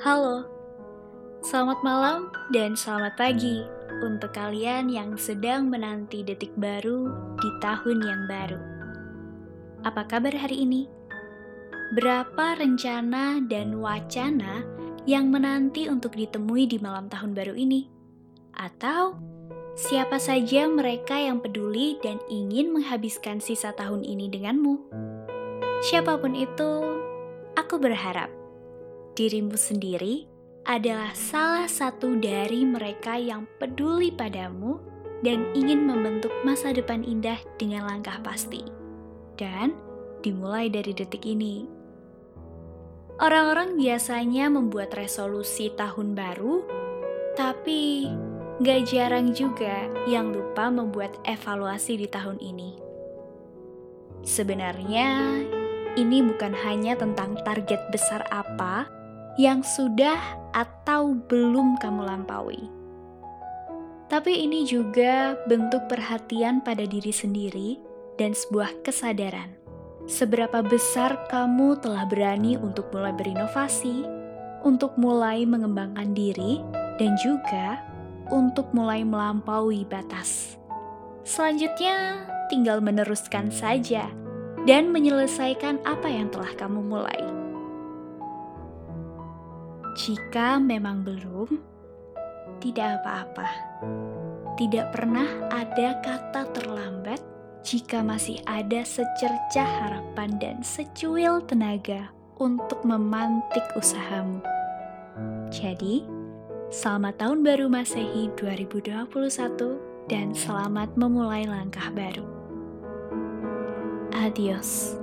Halo, selamat malam dan selamat pagi untuk kalian yang sedang menanti detik baru di tahun yang baru. Apa kabar hari ini? Berapa rencana dan wacana yang menanti untuk ditemui di malam tahun baru ini? Atau siapa saja mereka yang peduli dan ingin menghabiskan sisa tahun ini denganmu? Siapa pun itu, aku berharap dirimu sendiri adalah salah satu dari mereka yang peduli padamu dan ingin membentuk masa depan indah dengan langkah pasti. Dan dimulai dari detik ini. Orang-orang biasanya membuat resolusi tahun baru, tapi gak jarang juga yang lupa membuat evaluasi di tahun ini. Sebenarnya, ini bukan hanya tentang target besar apa yang sudah atau belum kamu lampaui, tapi ini juga bentuk perhatian pada diri sendiri dan sebuah kesadaran. Seberapa besar kamu telah berani untuk mulai berinovasi, untuk mulai mengembangkan diri, dan juga untuk mulai melampaui batas. Selanjutnya, tinggal meneruskan saja dan menyelesaikan apa yang telah kamu mulai. Jika memang belum, tidak apa-apa. Tidak pernah ada kata terlambat jika masih ada secercah harapan dan secuil tenaga untuk memantik usahamu. Jadi, selamat tahun baru Masehi 2021 dan selamat memulai langkah baru. Adios.